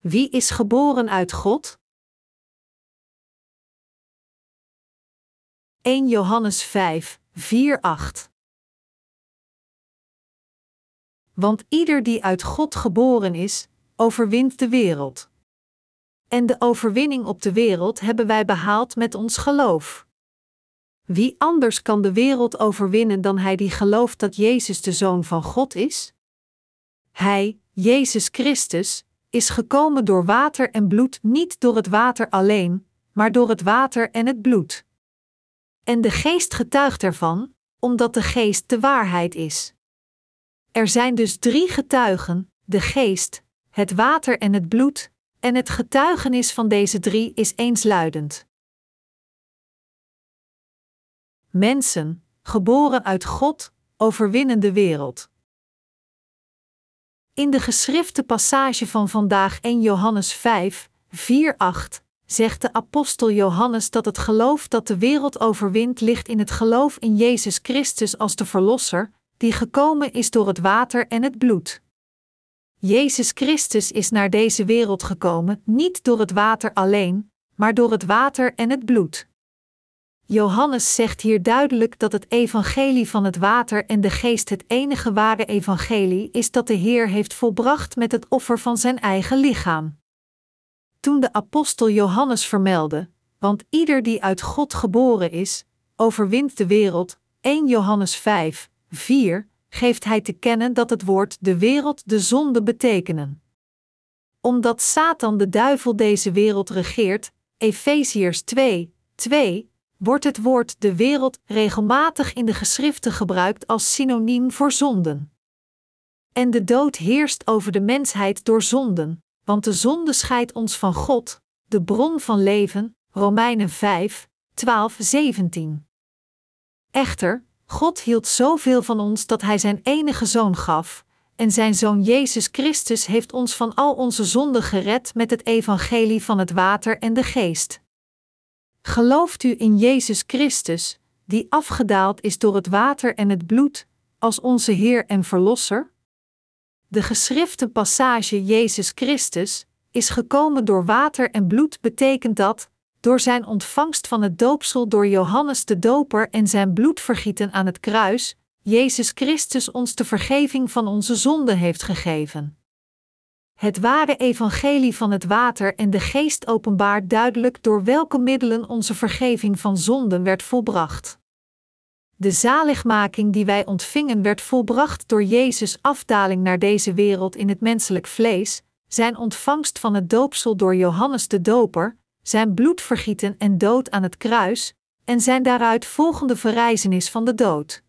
Wie is geboren uit God? 1 Johannes 5, 4, 8 Want ieder die uit God geboren is, overwint de wereld. En de overwinning op de wereld hebben wij behaald met ons geloof. Wie anders kan de wereld overwinnen dan hij die gelooft dat Jezus de Zoon van God is? Hij, Jezus Christus, is gekomen door water en bloed, niet door het water alleen, maar door het water en het bloed. En de geest getuigt ervan, omdat de geest de waarheid is. Er zijn dus drie getuigen: de geest, het water en het bloed, en het getuigenis van deze drie is eensluidend. Mensen, geboren uit God, overwinnen de wereld. In de geschrifte passage van vandaag 1 Johannes 5, 4, 8 zegt de apostel Johannes dat het geloof dat de wereld overwint ligt in het geloof in Jezus Christus als de Verlosser, die gekomen is door het water en het bloed. Jezus Christus is naar deze wereld gekomen niet door het water alleen, maar door het water en het bloed. Johannes zegt hier duidelijk dat het evangelie van het water en de geest het enige ware evangelie is dat de Heer heeft volbracht met het offer van zijn eigen lichaam. Toen de apostel Johannes vermeldde, want ieder die uit God geboren is, overwint de wereld, 1 Johannes 5, 4, geeft hij te kennen dat het woord de wereld de zonde betekenen. Omdat Satan de duivel deze wereld regeert, Efeziërs 2, 2, wordt het woord de wereld regelmatig in de geschriften gebruikt als synoniem voor zonden. En de dood heerst over de mensheid door zonden, want de zonde scheidt ons van God, de bron van leven, Romeinen 5, 12, 17. Echter, God hield zoveel van ons dat Hij Zijn enige zoon gaf, en Zijn zoon Jezus Christus heeft ons van al onze zonden gered met het evangelie van het water en de geest. Gelooft u in Jezus Christus, die afgedaald is door het water en het bloed, als onze Heer en Verlosser? De geschrifte passage Jezus Christus is gekomen door water en bloed betekent dat, door zijn ontvangst van het doopsel door Johannes de Doper en zijn bloedvergieten aan het kruis, Jezus Christus ons de vergeving van onze zonden heeft gegeven. Het ware evangelie van het water en de geest openbaart duidelijk door welke middelen onze vergeving van zonden werd volbracht. De zaligmaking die wij ontvingen werd volbracht door Jezus' afdaling naar deze wereld in het menselijk vlees, zijn ontvangst van het doopsel door Johannes de Doper, zijn bloedvergieten en dood aan het kruis, en zijn daaruit volgende verrijzenis van de dood.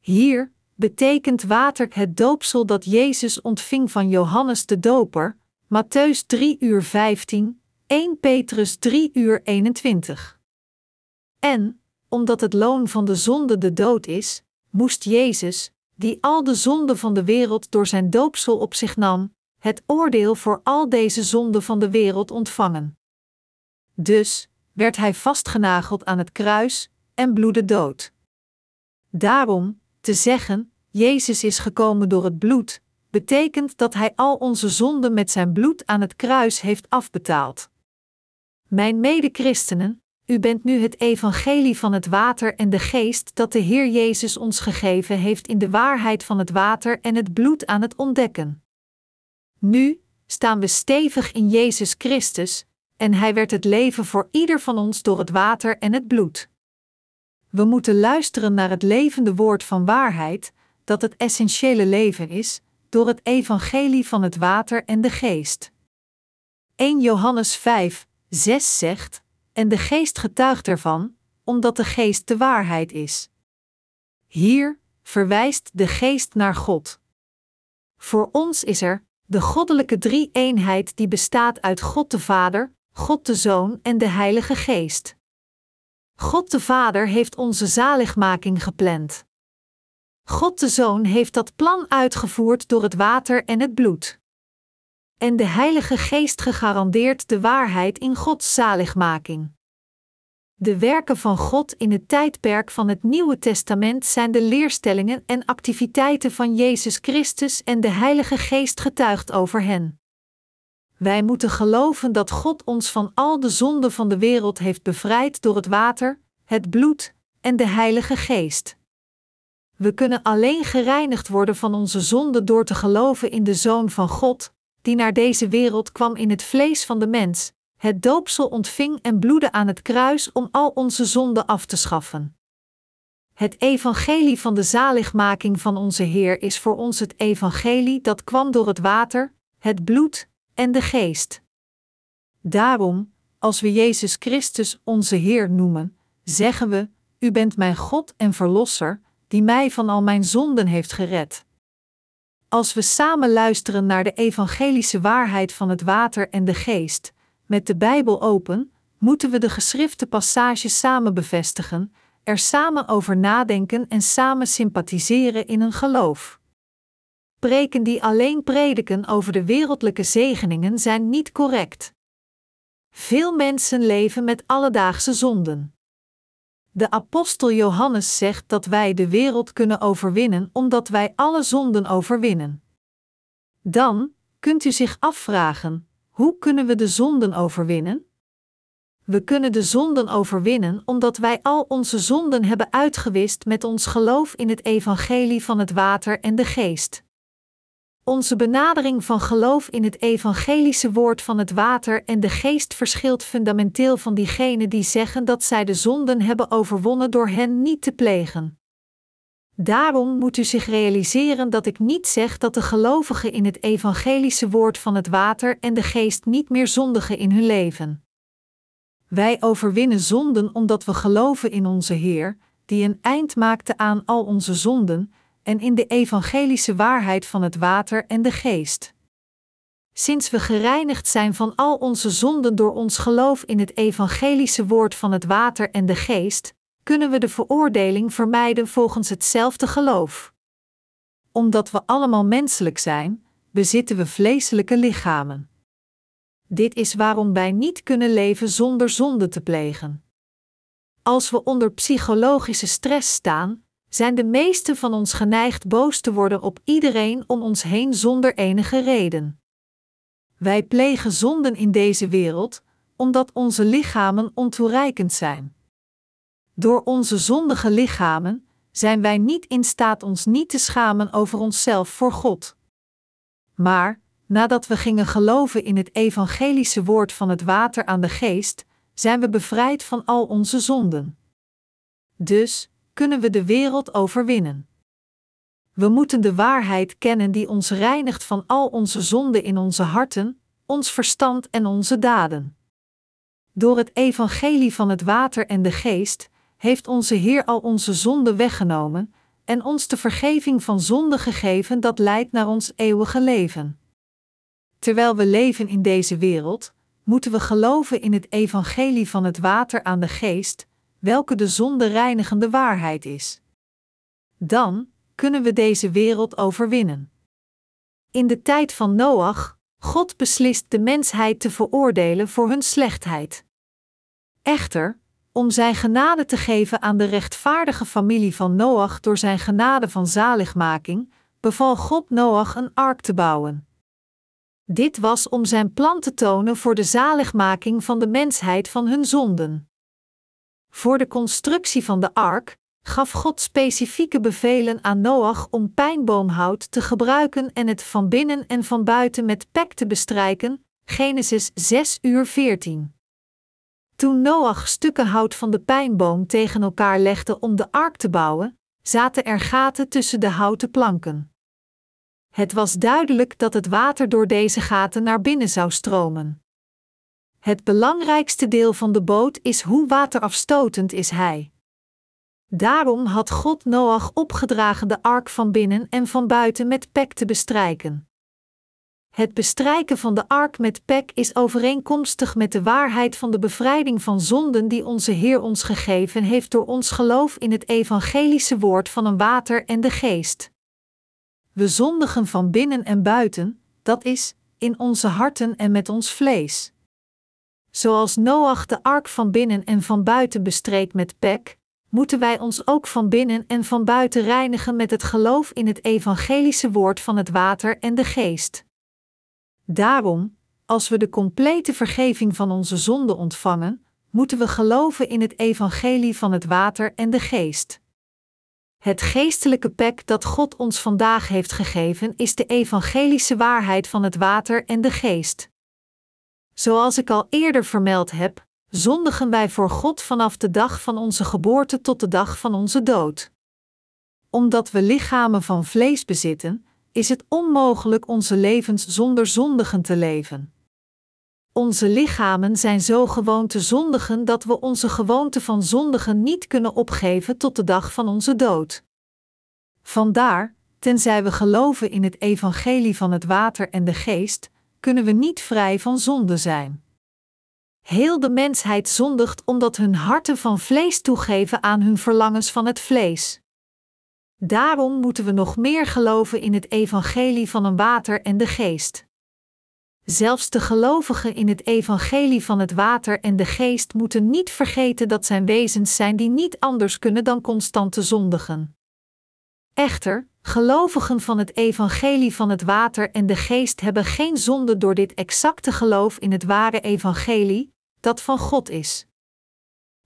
Hier, betekent water het doopsel dat Jezus ontving van Johannes de Doper, Matthäus 3 uur 15, 1 Petrus 3 uur 21. En, omdat het loon van de zonde de dood is, moest Jezus, die al de zonden van de wereld door zijn doopsel op zich nam, het oordeel voor al deze zonden van de wereld ontvangen. Dus werd hij vastgenageld aan het kruis en bloedde dood. Daarom, te zeggen, Jezus is gekomen door het bloed, betekent dat Hij al onze zonden met Zijn bloed aan het kruis heeft afbetaald. Mijn medechristenen, u bent nu het evangelie van het water en de geest dat de Heer Jezus ons gegeven heeft in de waarheid van het water en het bloed aan het ontdekken. Nu staan we stevig in Jezus Christus, en Hij werd het leven voor ieder van ons door het water en het bloed. We moeten luisteren naar het levende woord van waarheid, dat het essentiële leven is, door het evangelie van het water en de geest. 1 Johannes 5, 6 zegt: En de geest getuigt ervan, omdat de geest de waarheid is. Hier verwijst de geest naar God. Voor ons is er de goddelijke drie-eenheid die bestaat uit God de Vader, God de Zoon en de Heilige Geest. God de Vader heeft onze zaligmaking gepland. God de Zoon heeft dat plan uitgevoerd door het water en het bloed. En de Heilige Geest gegarandeerd de waarheid in Gods zaligmaking. De werken van God in het tijdperk van het Nieuwe Testament zijn de leerstellingen en activiteiten van Jezus Christus en de Heilige Geest getuigd over hen. Wij moeten geloven dat God ons van al de zonden van de wereld heeft bevrijd door het water, het bloed en de Heilige Geest. We kunnen alleen gereinigd worden van onze zonden door te geloven in de Zoon van God, die naar deze wereld kwam in het vlees van de mens, het doopsel ontving en bloedde aan het kruis om al onze zonden af te schaffen. Het evangelie van de zaligmaking van onze Heer is voor ons het evangelie dat kwam door het water, het bloed en de geest. Daarom, als we Jezus Christus onze Heer noemen, zeggen we: U bent mijn God en Verlosser, die mij van al mijn zonden heeft gered. Als we samen luisteren naar de evangelische waarheid van het water en de geest, met de Bijbel open, moeten we de geschrifte passages samen bevestigen, er samen over nadenken en samen sympathiseren in een geloof. Preken die alleen prediken over de wereldlijke zegeningen zijn niet correct. Veel mensen leven met alledaagse zonden. De apostel Johannes zegt dat wij de wereld kunnen overwinnen omdat wij alle zonden overwinnen. Dan kunt u zich afvragen: hoe kunnen we de zonden overwinnen? We kunnen de zonden overwinnen omdat wij al onze zonden hebben uitgewist met ons geloof in het evangelie van het water en de geest. Onze benadering van geloof in het evangelische woord van het water en de geest verschilt fundamenteel van diegenen die zeggen dat zij de zonden hebben overwonnen door hen niet te plegen. Daarom moet u zich realiseren dat ik niet zeg dat de gelovigen in het evangelische woord van het water en de geest niet meer zondigen in hun leven. Wij overwinnen zonden omdat we geloven in onze Heer, die een eind maakte aan al onze zonden, en in de evangelische waarheid van het water en de geest. Sinds we gereinigd zijn van al onze zonden door ons geloof in het evangelische woord van het water en de geest, kunnen we de veroordeling vermijden volgens hetzelfde geloof. Omdat we allemaal menselijk zijn, bezitten we vleeselijke lichamen. Dit is waarom wij niet kunnen leven zonder zonde te plegen. Als we onder psychologische stress staan, zijn de meesten van ons geneigd boos te worden op iedereen om ons heen zonder enige reden. Wij plegen zonden in deze wereld, omdat onze lichamen ontoereikend zijn. Door onze zondige lichamen zijn wij niet in staat ons niet te schamen over onszelf voor God. Maar, nadat we gingen geloven in het evangelische woord van het water aan de geest, zijn we bevrijd van al onze zonden. Dus kunnen we de wereld overwinnen. We moeten de waarheid kennen die ons reinigt van al onze zonden in onze harten, ons verstand en onze daden. Door het evangelie van het water en de geest heeft onze Heer al onze zonden weggenomen en ons de vergeving van zonde gegeven dat leidt naar ons eeuwige leven. Terwijl we leven in deze wereld, moeten we geloven in het evangelie van het water aan de geest, welke de zonde reinigende waarheid is. Dan kunnen we deze wereld overwinnen. In de tijd van Noach, God beslist de mensheid te veroordelen voor hun slechtheid. Echter, om zijn genade te geven aan de rechtvaardige familie van Noach door zijn genade van zaligmaking, beval God Noach een ark te bouwen. Dit was om zijn plan te tonen voor de zaligmaking van de mensheid van hun zonden. Voor de constructie van de ark gaf God specifieke bevelen aan Noach om pijnboomhout te gebruiken en het van binnen en van buiten met pek te bestrijken. Genesis 6 uur 14. Toen Noach stukken hout van de pijnboom tegen elkaar legde om de ark te bouwen, zaten er gaten tussen de houten planken. Het was duidelijk dat het water door deze gaten naar binnen zou stromen. Het belangrijkste deel van de boot is hoe waterafstotend is hij. Daarom had God Noach opgedragen de ark van binnen en van buiten met pek te bestrijken. Het bestrijken van de ark met pek is overeenkomstig met de waarheid van de bevrijding van zonden die onze Heer ons gegeven heeft door ons geloof in het evangelische woord van een water en de geest. We zondigen van binnen en buiten, dat is, in onze harten en met ons vlees. Zoals Noach de ark van binnen en van buiten bestreed met pek, moeten wij ons ook van binnen en van buiten reinigen met het geloof in het evangelische woord van het water en de geest. Daarom, als we de complete vergeving van onze zonden ontvangen, moeten we geloven in het evangelie van het water en de geest. Het geestelijke pek dat God ons vandaag heeft gegeven is de evangelische waarheid van het water en de geest. Zoals ik al eerder vermeld heb, zondigen wij voor God vanaf de dag van onze geboorte tot de dag van onze dood. Omdat we lichamen van vlees bezitten, is het onmogelijk onze levens zonder zondigen te leven. Onze lichamen zijn zo gewoon te zondigen dat we onze gewoonte van zondigen niet kunnen opgeven tot de dag van onze dood. Vandaar, tenzij we geloven in het evangelie van het water en de geest, kunnen we niet vrij van zonde zijn. Heel de mensheid zondigt omdat hun harten van vlees toegeven aan hun verlangens van het vlees. Daarom moeten we nog meer geloven in het evangelie van een water en de geest. Zelfs de gelovigen in het evangelie van het water en de geest moeten niet vergeten dat zijn wezens zijn die niet anders kunnen dan constant te zondigen. Echter, gelovigen van het evangelie van het water en de geest hebben geen zonde door dit exacte geloof in het ware evangelie, dat van God is.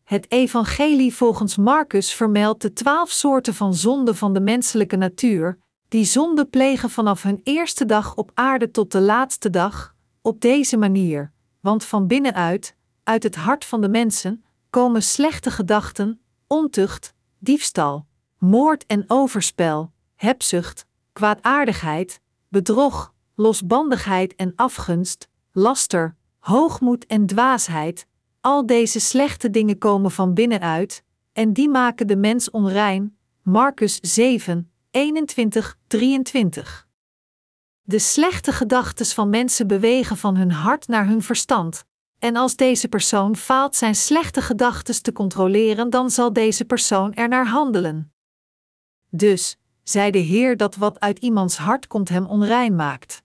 Het evangelie volgens Marcus vermeldt de twaalf soorten van zonde van de menselijke natuur, die zonde plegen vanaf hun eerste dag op aarde tot de laatste dag, op deze manier, want van binnenuit, uit het hart van de mensen, komen slechte gedachten, ontucht, diefstal, moord en overspel, hebzucht, kwaadaardigheid, bedrog, losbandigheid en afgunst, laster, hoogmoed en dwaasheid, al deze slechte dingen komen van binnenuit, en die maken de mens onrein. Marcus 7, 21, 23. De slechte gedachten van mensen bewegen van hun hart naar hun verstand. En als deze persoon faalt zijn slechte gedachten te controleren, dan zal deze persoon er naar handelen. Dus, zei de Heer dat wat uit iemands hart komt hem onrein maakt.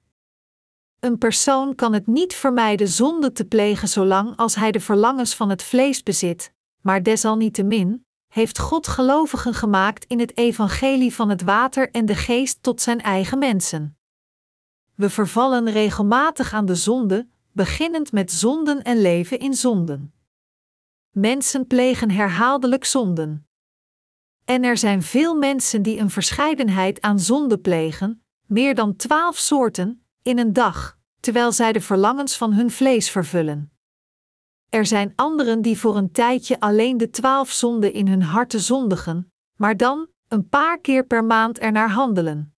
Een persoon kan het niet vermijden zonde te plegen zolang als hij de verlangens van het vlees bezit, maar desalniettemin heeft God gelovigen gemaakt in het evangelie van het water en de geest tot zijn eigen mensen. We vervallen regelmatig aan de zonde, beginnend met zonden en leven in zonden. Mensen plegen herhaaldelijk zonden. En er zijn veel mensen die een verscheidenheid aan zonden plegen, meer dan twaalf soorten, in een dag, terwijl zij de verlangens van hun vlees vervullen. Er zijn anderen die voor een tijdje alleen de twaalf zonden in hun harten zondigen, maar dan, een paar keer per maand ernaar handelen.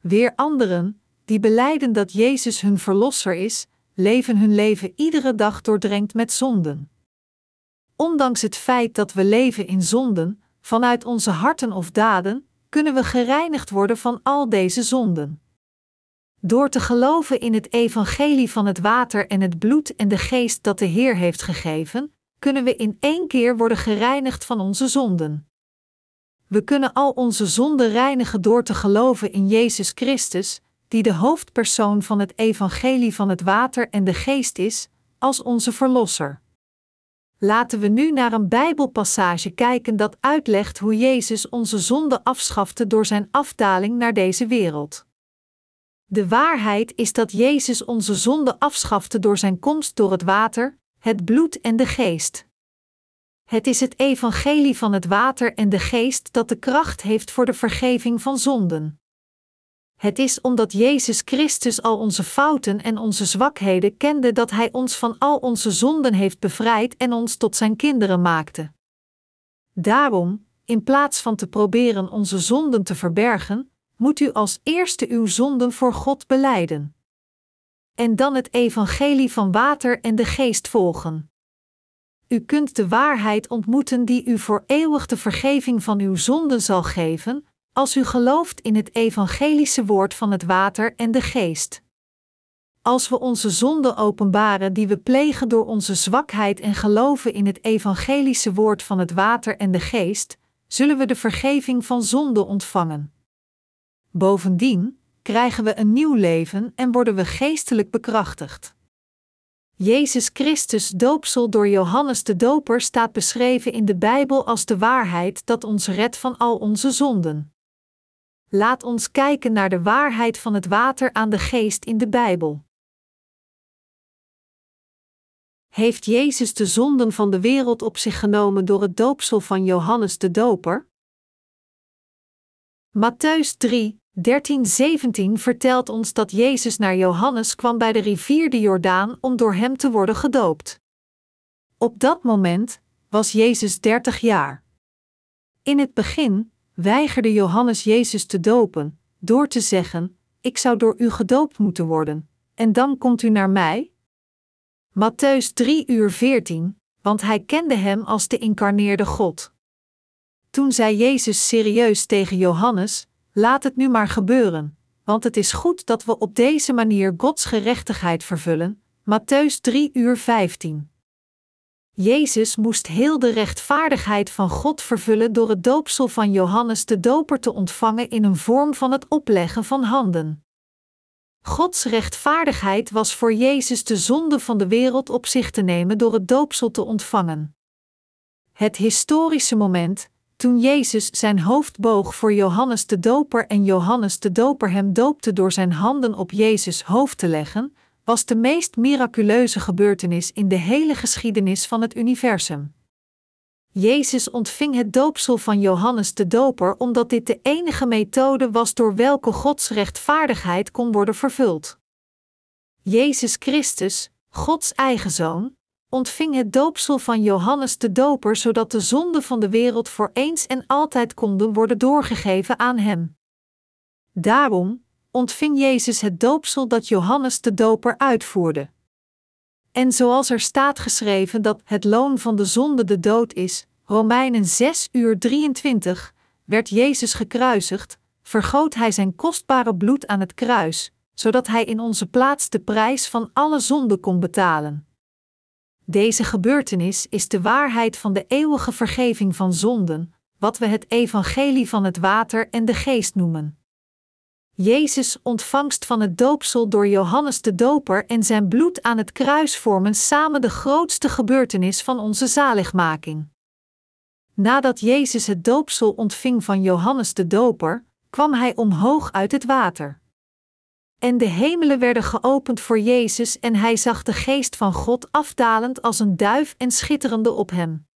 Weer anderen, die beleiden dat Jezus hun verlosser is, leven hun leven iedere dag doordrenkt met zonden. Ondanks het feit dat we leven in zonden, vanuit onze harten of daden, kunnen we gereinigd worden van al deze zonden. Door te geloven in het evangelie van het water en het bloed en de geest dat de Heer heeft gegeven, kunnen we in één keer worden gereinigd van onze zonden. We kunnen al onze zonden reinigen door te geloven in Jezus Christus, die de hoofdpersoon van het evangelie van het water en de geest is, als onze Verlosser. Laten we nu naar een Bijbelpassage kijken dat uitlegt hoe Jezus onze zonde afschafte door zijn afdaling naar deze wereld. De waarheid is dat Jezus onze zonde afschafte door zijn komst door het water, het bloed en de geest. Het is het evangelie van het water en de geest dat de kracht heeft voor de vergeving van zonden. Het is omdat Jezus Christus al onze fouten en onze zwakheden kende dat Hij ons van al onze zonden heeft bevrijd en ons tot Zijn kinderen maakte. Daarom, in plaats van te proberen onze zonden te verbergen, moet u als eerste uw zonden voor God beleiden. En dan het evangelie van water en de geest volgen. U kunt de waarheid ontmoeten die u voor eeuwig de vergeving van uw zonden zal geven, als u gelooft in het evangelische woord van het water en de geest. Als we onze zonden openbaren die we plegen door onze zwakheid en geloven in het evangelische woord van het water en de geest, zullen we de vergeving van zonde ontvangen. Bovendien krijgen we een nieuw leven en worden we geestelijk bekrachtigd. Jezus Christus doopsel door Johannes de Doper staat beschreven in de Bijbel als de waarheid dat ons redt van al onze zonden. Laat ons kijken naar de waarheid van het water aan de geest in de Bijbel. Heeft Jezus de zonden van de wereld op zich genomen door het doopsel van Johannes de Doper? Matthäus 3, 13-17 vertelt ons dat Jezus naar Johannes kwam bij de rivier de Jordaan om door hem te worden gedoopt. Op dat moment was Jezus 30 jaar. In het begin weigerde Johannes Jezus te dopen, door te zeggen: Ik zou door u gedoopt moeten worden, en dan komt u naar mij? Matthäus 3 uur 14, want hij kende hem als de incarneerde God. Toen zei Jezus serieus tegen Johannes: Laat het nu maar gebeuren, want het is goed dat we op deze manier Gods gerechtigheid vervullen. Matthäus 3 uur 15. Jezus moest heel de rechtvaardigheid van God vervullen door het doopsel van Johannes de Doper te ontvangen in een vorm van het opleggen van handen. Gods rechtvaardigheid was voor Jezus de zonde van de wereld op zich te nemen door het doopsel te ontvangen. Het historische moment, toen Jezus zijn hoofd boog voor Johannes de Doper en Johannes de Doper hem doopte door zijn handen op Jezus' hoofd te leggen, was de meest miraculeuze gebeurtenis in de hele geschiedenis van het universum. Jezus ontving het doopsel van Johannes de Doper omdat dit de enige methode was door welke Gods rechtvaardigheid kon worden vervuld. Jezus Christus, Gods eigen zoon, ontving het doopsel van Johannes de Doper zodat de zonden van de wereld voor eens en altijd konden worden doorgegeven aan hem. Daarom ontving Jezus het doopsel dat Johannes de Doper uitvoerde. En zoals er staat geschreven dat het loon van de zonde de dood is, Romeinen 6 uur 23, werd Jezus gekruisigd, vergoot hij zijn kostbare bloed aan het kruis, zodat hij in onze plaats de prijs van alle zonde kon betalen. Deze gebeurtenis is de waarheid van de eeuwige vergeving van zonden, wat we het evangelie van het water en de geest noemen. Jezus' ontvangst van het doopsel door Johannes de Doper en zijn bloed aan het kruis vormen samen de grootste gebeurtenis van onze zaligmaking. Nadat Jezus het doopsel ontving van Johannes de Doper, kwam hij omhoog uit het water. En de hemelen werden geopend voor Jezus en hij zag de geest van God afdalend als een duif en schitterende op hem.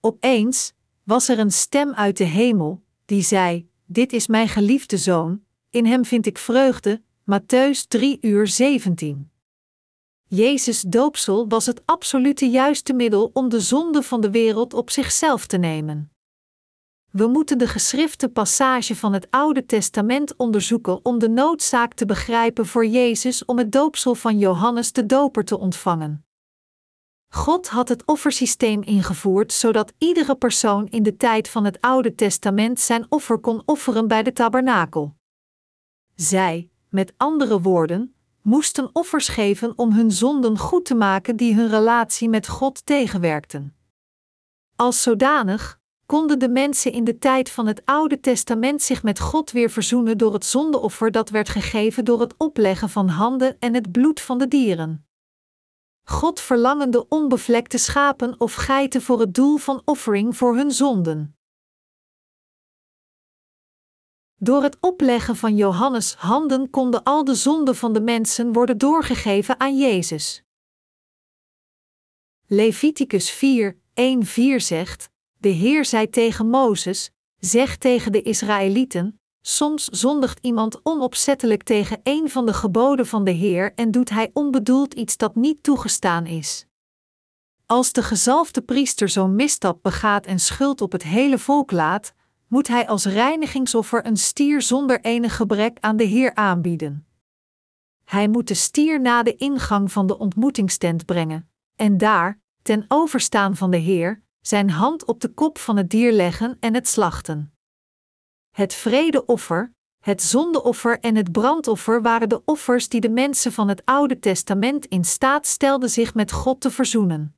Opeens was er een stem uit de hemel, die zei: Dit is mijn geliefde zoon, in hem vind ik vreugde. Matthäus 3 uur 17. Jezus' doopsel was het absolute juiste middel om de zonde van de wereld op zichzelf te nemen. We moeten de geschrifte passage van het Oude Testament onderzoeken om de noodzaak te begrijpen voor Jezus om het doopsel van Johannes de Doper te ontvangen. God had het offersysteem ingevoerd zodat iedere persoon in de tijd van het Oude Testament zijn offer kon offeren bij de tabernakel. Zij, met andere woorden, moesten offers geven om hun zonden goed te maken die hun relatie met God tegenwerkten. Als zodanig konden de mensen in de tijd van het Oude Testament zich met God weer verzoenen door het zondeoffer dat werd gegeven door het opleggen van handen en het bloed van de dieren. God verlangende onbevlekte schapen of geiten voor het doel van offering voor hun zonden. Door het opleggen van Johannes' handen konden al de zonden van de mensen worden doorgegeven aan Jezus. Leviticus 4, 1-4 zegt: De Heer zei tegen Mozes: Zeg tegen de Israëlieten: Soms zondigt iemand onopzettelijk tegen een van de geboden van de Heer en doet hij onbedoeld iets dat niet toegestaan is. Als de gezalfde priester zo'n misstap begaat en schuld op het hele volk laat, moet hij als reinigingsoffer een stier zonder enig gebrek aan de Heer aanbieden. Hij moet de stier na de ingang van de ontmoetingstent brengen, en daar, ten overstaan van de Heer, zijn hand op de kop van het dier leggen en het slachten. Het vredeoffer, het zondeoffer en het brandoffer waren de offers die de mensen van het Oude Testament in staat stelden zich met God te verzoenen.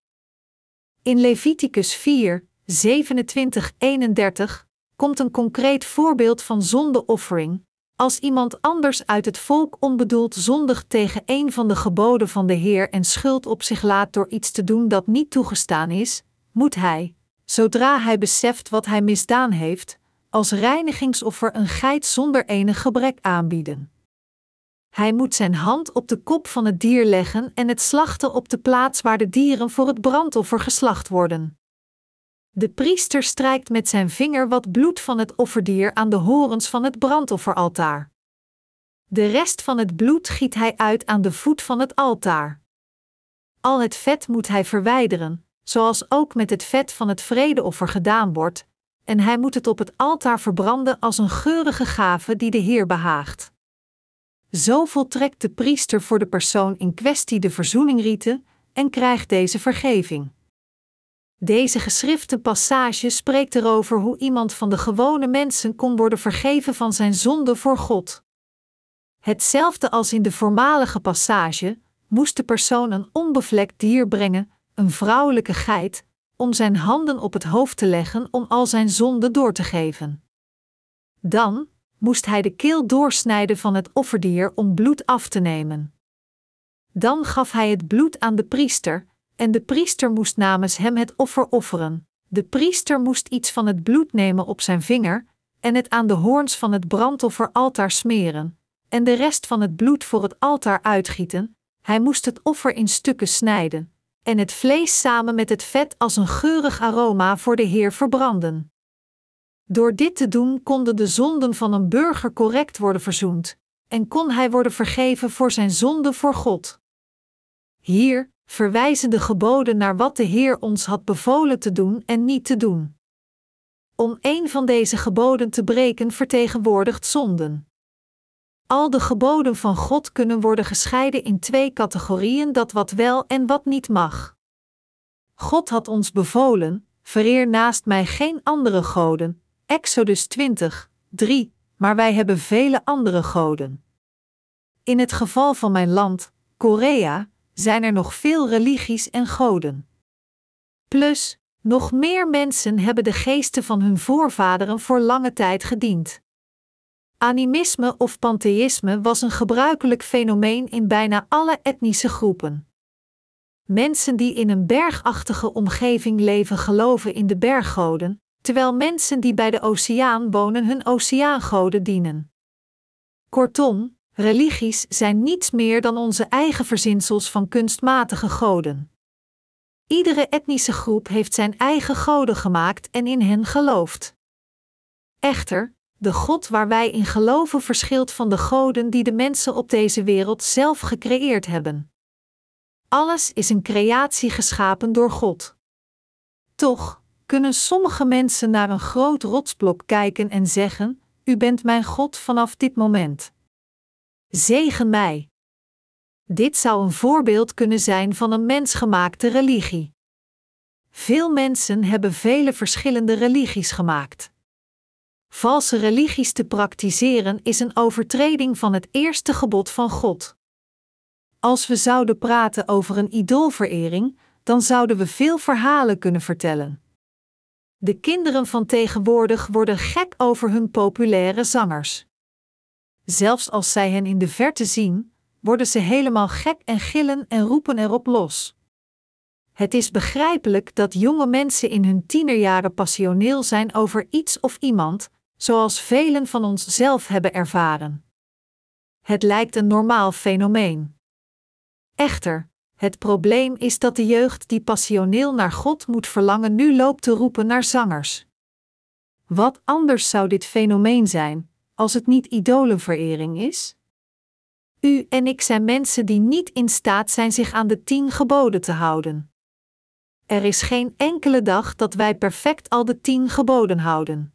In Leviticus 4, 27, 31 komt een concreet voorbeeld van zondeoffering. Als iemand anders uit het volk onbedoeld zondigt tegen een van de geboden van de Heer en schuld op zich laat door iets te doen dat niet toegestaan is, moet hij, zodra hij beseft wat hij misdaan heeft, als reinigingsoffer een geit zonder enig gebrek aanbieden. Hij moet zijn hand op de kop van het dier leggen en het slachten op de plaats waar de dieren voor het brandoffer geslacht worden. De priester strijkt met zijn vinger wat bloed van het offerdier aan de horens van het brandofferaltaar. De rest van het bloed giet hij uit aan de voet van het altaar. Al het vet moet hij verwijderen, zoals ook met het vet van het vredeoffer gedaan wordt, en hij moet het op het altaar verbranden als een geurige gave die de Heer behaagt. Zo voltrekt de priester voor de persoon in kwestie de verzoeningrieten en krijgt deze vergeving. Deze geschrifte passage spreekt erover hoe iemand van de gewone mensen kon worden vergeven van zijn zonde voor God. Hetzelfde als in de voormalige passage, moest de persoon een onbevlekt dier brengen, een vrouwelijke geit, om zijn handen op het hoofd te leggen om al zijn zonden door te geven. Dan moest hij de keel doorsnijden van het offerdier om bloed af te nemen. Dan gaf hij het bloed aan de priester, en de priester moest namens hem het offer offeren. De priester moest iets van het bloed nemen op zijn vinger en het aan de hoorns van het brandofferaltaar smeren, en de rest van het bloed voor het altaar uitgieten. Hij moest het offer in stukken snijden, en het vlees samen met het vet als een geurig aroma voor de Heer verbranden. Door dit te doen konden de zonden van een burger correct worden verzoend, en kon hij worden vergeven voor zijn zonde voor God. Hier verwijzen de geboden naar wat de Heer ons had bevolen te doen en niet te doen. Om een van deze geboden te breken vertegenwoordigt zonden. Al de geboden van God kunnen worden gescheiden in twee categorieën: dat wat wel en wat niet mag. God had ons bevolen: vereer naast mij geen andere goden. Exodus 20, 3, maar wij hebben vele andere goden. In het geval van mijn land, Korea, zijn er nog veel religies en goden. Plus, nog meer mensen hebben de geesten van hun voorvaderen voor lange tijd gediend. Animisme of pantheïsme was een gebruikelijk fenomeen in bijna alle etnische groepen. Mensen die in een bergachtige omgeving leven geloven in de berggoden, terwijl mensen die bij de oceaan wonen hun oceaangoden dienen. Kortom, religies zijn niets meer dan onze eigen verzinsels van kunstmatige goden. Iedere etnische groep heeft zijn eigen goden gemaakt en in hen gelooft. Echter, de God waar wij in geloven verschilt van de goden die de mensen op deze wereld zelf gecreëerd hebben. Alles is een creatie geschapen door God. Toch kunnen sommige mensen naar een groot rotsblok kijken en zeggen: U bent mijn God vanaf dit moment. Zegen mij. Dit zou een voorbeeld kunnen zijn van een mensgemaakte religie. Veel mensen hebben vele verschillende religies gemaakt. Valse religies te praktiseren is een overtreding van het eerste gebod van God. Als we zouden praten over een idoolverering, dan zouden we veel verhalen kunnen vertellen. De kinderen van tegenwoordig worden gek over hun populaire zangers. Zelfs als zij hen in de verte zien, worden ze helemaal gek en gillen en roepen erop los. Het is begrijpelijk dat jonge mensen in hun tienerjaren passioneel zijn over iets of iemand, zoals velen van ons zelf hebben ervaren. Het lijkt een normaal fenomeen. Echter, het probleem is dat de jeugd die passioneel naar God moet verlangen nu loopt te roepen naar zangers. Wat anders zou dit fenomeen zijn, als het niet idolenverering is? U en ik zijn mensen die niet in staat zijn zich aan de tien geboden te houden. Er is geen enkele dag dat wij perfect al de tien geboden houden.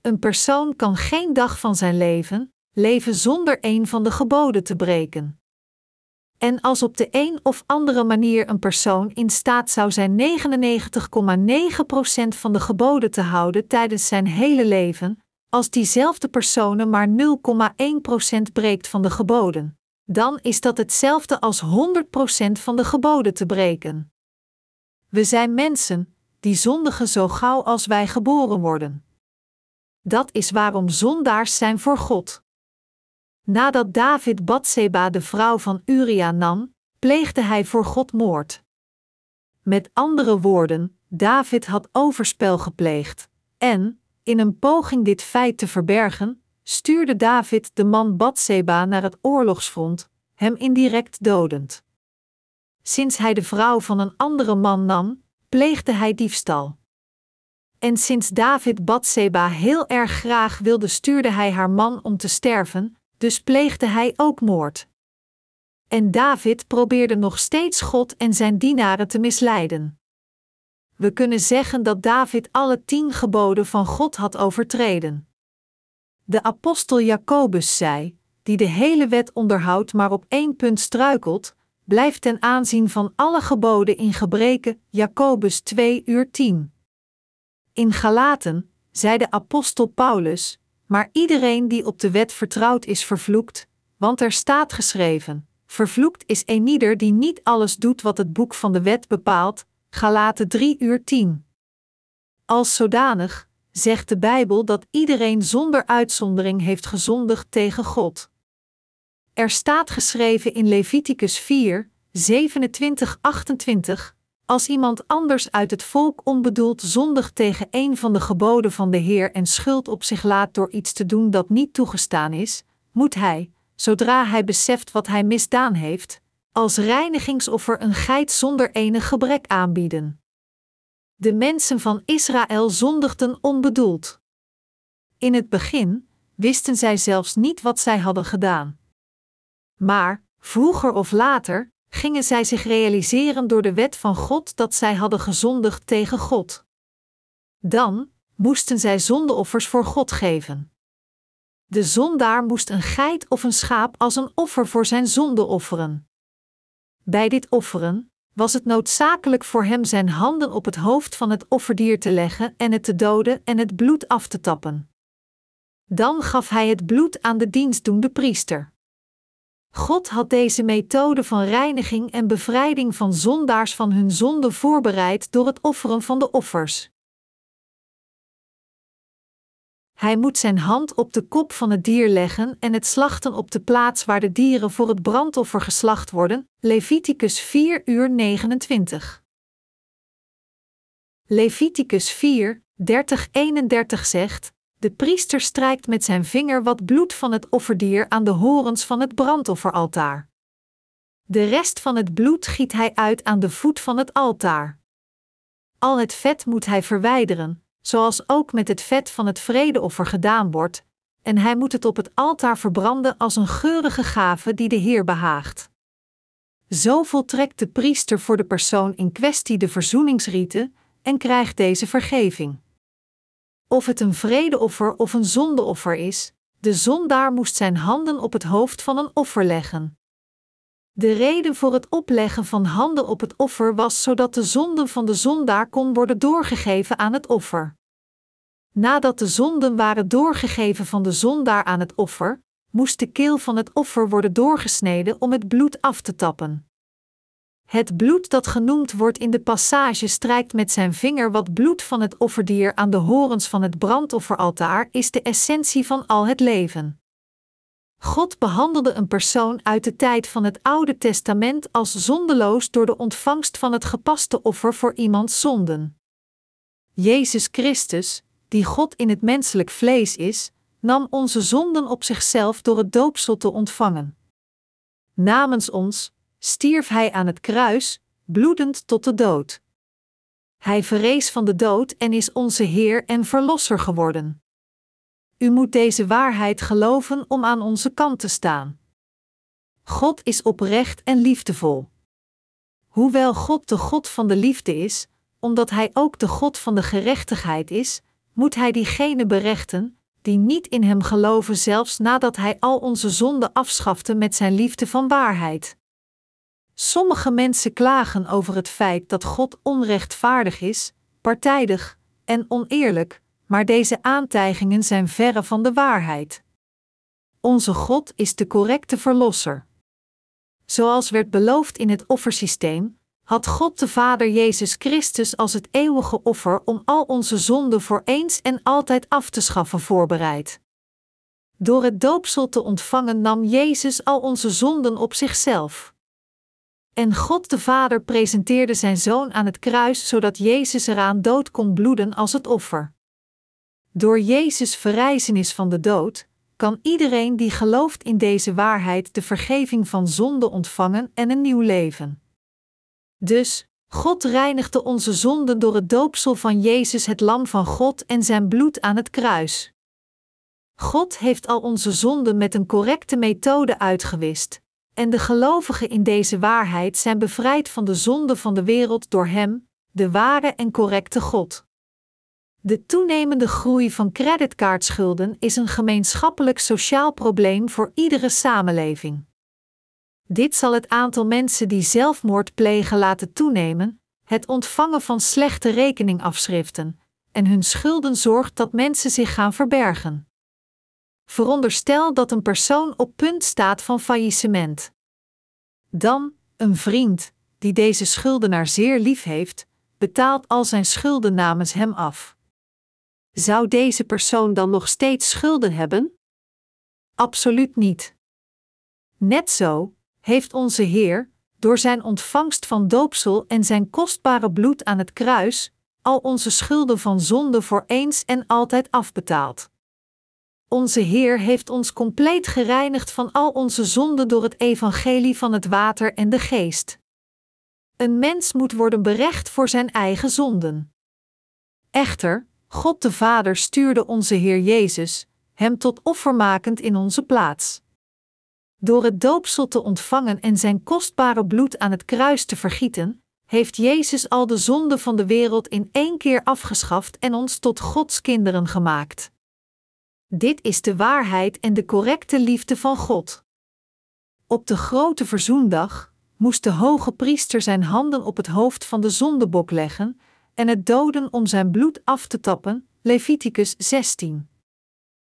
Een persoon kan geen dag van zijn leven leven zonder een van de geboden te breken. En als op de een of andere manier een persoon in staat zou zijn 99,9% van de geboden te houden tijdens zijn hele leven, als diezelfde persoon maar 0,1% breekt van de geboden, dan is dat hetzelfde als 100% van de geboden te breken. We zijn mensen die zondigen zo gauw als wij geboren worden. Dat is waarom zondaars zijn voor God. Nadat David Batseba de vrouw van Uria nam, pleegde hij voor God moord. Met andere woorden, David had overspel gepleegd, en, in een poging dit feit te verbergen, stuurde David de man Batseba naar het oorlogsfront, hem indirect dodend. Sinds hij de vrouw van een andere man nam, pleegde hij diefstal. En sinds David Batseba heel erg graag wilde, stuurde hij haar man om te sterven, dus pleegde hij ook moord. En David probeerde nog steeds God en zijn dienaren te misleiden. We kunnen zeggen dat David alle tien geboden van God had overtreden. De apostel Jacobus zei: Die de hele wet onderhoudt, maar op één punt struikelt, blijft ten aanzien van alle geboden in gebreken. Jacobus 2 uur 10. In Galaten zei de apostel Paulus: Maar iedereen die op de wet vertrouwd is, vervloekt, want er staat geschreven: Vervloekt is eenieder die niet alles doet wat het boek van de wet bepaalt. Galaten 3 uur 10. Als zodanig zegt de Bijbel dat iedereen zonder uitzondering heeft gezondigd tegen God. Er staat geschreven in Leviticus 4, 27, 28: Als iemand anders uit het volk onbedoeld zondigt tegen een van de geboden van de Heer en schuld op zich laat door iets te doen dat niet toegestaan is, moet hij, zodra hij beseft wat hij misdaan heeft, als reinigingsoffer een geit zonder enig gebrek aanbieden. De mensen van Israël zondigden onbedoeld. In het begin wisten zij zelfs niet wat zij hadden gedaan. Maar, vroeger of later, gingen zij zich realiseren door de wet van God dat zij hadden gezondigd tegen God. Dan moesten zij zondeoffers voor God geven. De zondaar moest een geit of een schaap als een offer voor zijn zonde offeren. Bij dit offeren was het noodzakelijk voor hem zijn handen op het hoofd van het offerdier te leggen en het te doden en het bloed af te tappen. Dan gaf hij het bloed aan de dienstdoende priester. God had deze methode van reiniging en bevrijding van zondaars van hun zonde voorbereid door het offeren van de offers. Hij moet zijn hand op de kop van het dier leggen en het slachten op de plaats waar de dieren voor het brandoffer geslacht worden. Leviticus 4 uur 29. Leviticus 4, 30, 31 zegt: De priester strijkt met zijn vinger wat bloed van het offerdier aan de horens van het brandofferaltaar. De rest van het bloed giet hij uit aan de voet van het altaar. Al het vet moet hij verwijderen, zoals ook met het vet van het vredeoffer gedaan wordt, en hij moet het op het altaar verbranden als een geurige gave die de Heer behaagt. Zo voltrekt de priester voor de persoon in kwestie de verzoeningsrieten en krijgt deze vergeving. Of het een vredeoffer of een zondeoffer is, de zondaar moest zijn handen op het hoofd van een offer leggen. De reden voor het opleggen van handen op het offer was zodat de zonden van de zondaar kon worden doorgegeven aan het offer. Nadat de zonden waren doorgegeven van de zondaar aan het offer, moest de keel van het offer worden doorgesneden om het bloed af te tappen. Het bloed dat genoemd wordt in de passage strijkt met zijn vinger wat bloed van het offerdier aan de horens van het brandofferaltaar is de essentie van al het leven. God behandelde een persoon uit de tijd van het Oude Testament als zondeloos door de ontvangst van het gepaste offer voor iemands zonden. Jezus Christus, die God in het menselijk vlees is, nam onze zonden op zichzelf door het doopsel te ontvangen. Namens ons stierf Hij aan het kruis, bloedend tot de dood. Hij verrees van de dood en is onze Heer en Verlosser geworden. U moet deze waarheid geloven om aan onze kant te staan. God is oprecht en liefdevol. Hoewel God de God van de liefde is, omdat Hij ook de God van de gerechtigheid is, moet Hij diegenen berechten die niet in Hem geloven, zelfs nadat Hij al onze zonden afschafte met Zijn liefde van waarheid. Sommige mensen klagen over het feit dat God onrechtvaardig is, partijdig en oneerlijk, maar deze aantijgingen zijn verre van de waarheid. Onze God is de correcte Verlosser. Zoals werd beloofd in het offersysteem, had God de Vader Jezus Christus als het eeuwige offer om al onze zonden voor eens en altijd af te schaffen voorbereid. Door het doopsel te ontvangen nam Jezus al onze zonden op zichzelf. En God de Vader presenteerde zijn zoon aan het kruis zodat Jezus eraan dood kon bloeden als het offer. Door Jezus' verrijzenis van de dood kan iedereen die gelooft in deze waarheid de vergeving van zonde ontvangen en een nieuw leven. Dus, God reinigde onze zonden door het doopsel van Jezus, het Lam van God, en zijn bloed aan het kruis. God heeft al onze zonden met een correcte methode uitgewist, en de gelovigen in deze waarheid zijn bevrijd van de zonde van de wereld door Hem, de ware en correcte God. De toenemende groei van creditcardschulden is een gemeenschappelijk sociaal probleem voor iedere samenleving. Dit zal het aantal mensen die zelfmoord plegen laten toenemen, het ontvangen van slechte rekeningafschriften, en hun schulden zorgt dat mensen zich gaan verbergen. Veronderstel dat een persoon op punt staat van faillissement. Dan, een vriend, die deze schuldenaar zeer lief heeft, betaalt al zijn schulden namens hem af. Zou deze persoon dan nog steeds schulden hebben? Absoluut niet. Net zo heeft onze Heer, door zijn ontvangst van doopsel en zijn kostbare bloed aan het kruis, al onze schulden van zonde voor eens en altijd afbetaald. Onze Heer heeft ons compleet gereinigd van al onze zonden door het evangelie van het water en de geest. Een mens moet worden berecht voor zijn eigen zonden. Echter, God de Vader stuurde onze Heer Jezus, hem tot offermakend in onze plaats. Door het doopsel te ontvangen en zijn kostbare bloed aan het kruis te vergieten, heeft Jezus al de zonde van de wereld in één keer afgeschaft en ons tot Gods kinderen gemaakt. Dit is de waarheid en de correcte liefde van God. Op de grote verzoendag moest de hoge priester zijn handen op het hoofd van de zondebok leggen en het doden om zijn bloed af te tappen, Leviticus 16.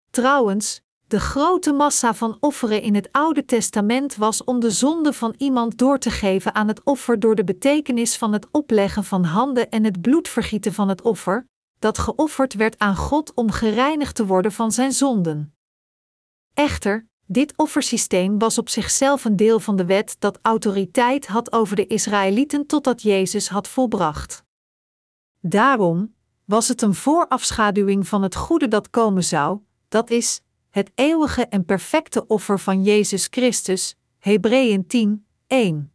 Trouwens, de grote massa van offeren in het Oude Testament was om de zonde van iemand door te geven aan het offer door de betekenis van het opleggen van handen en het bloedvergieten van het offer, dat geofferd werd aan God om gereinigd te worden van zijn zonden. Echter, dit offersysteem was op zichzelf een deel van de wet dat autoriteit had over de Israëlieten totdat Jezus had volbracht. Daarom was het een voorafschaduwing van het goede dat komen zou, dat is, het eeuwige en perfecte offer van Jezus Christus, Hebreeën 10, 1.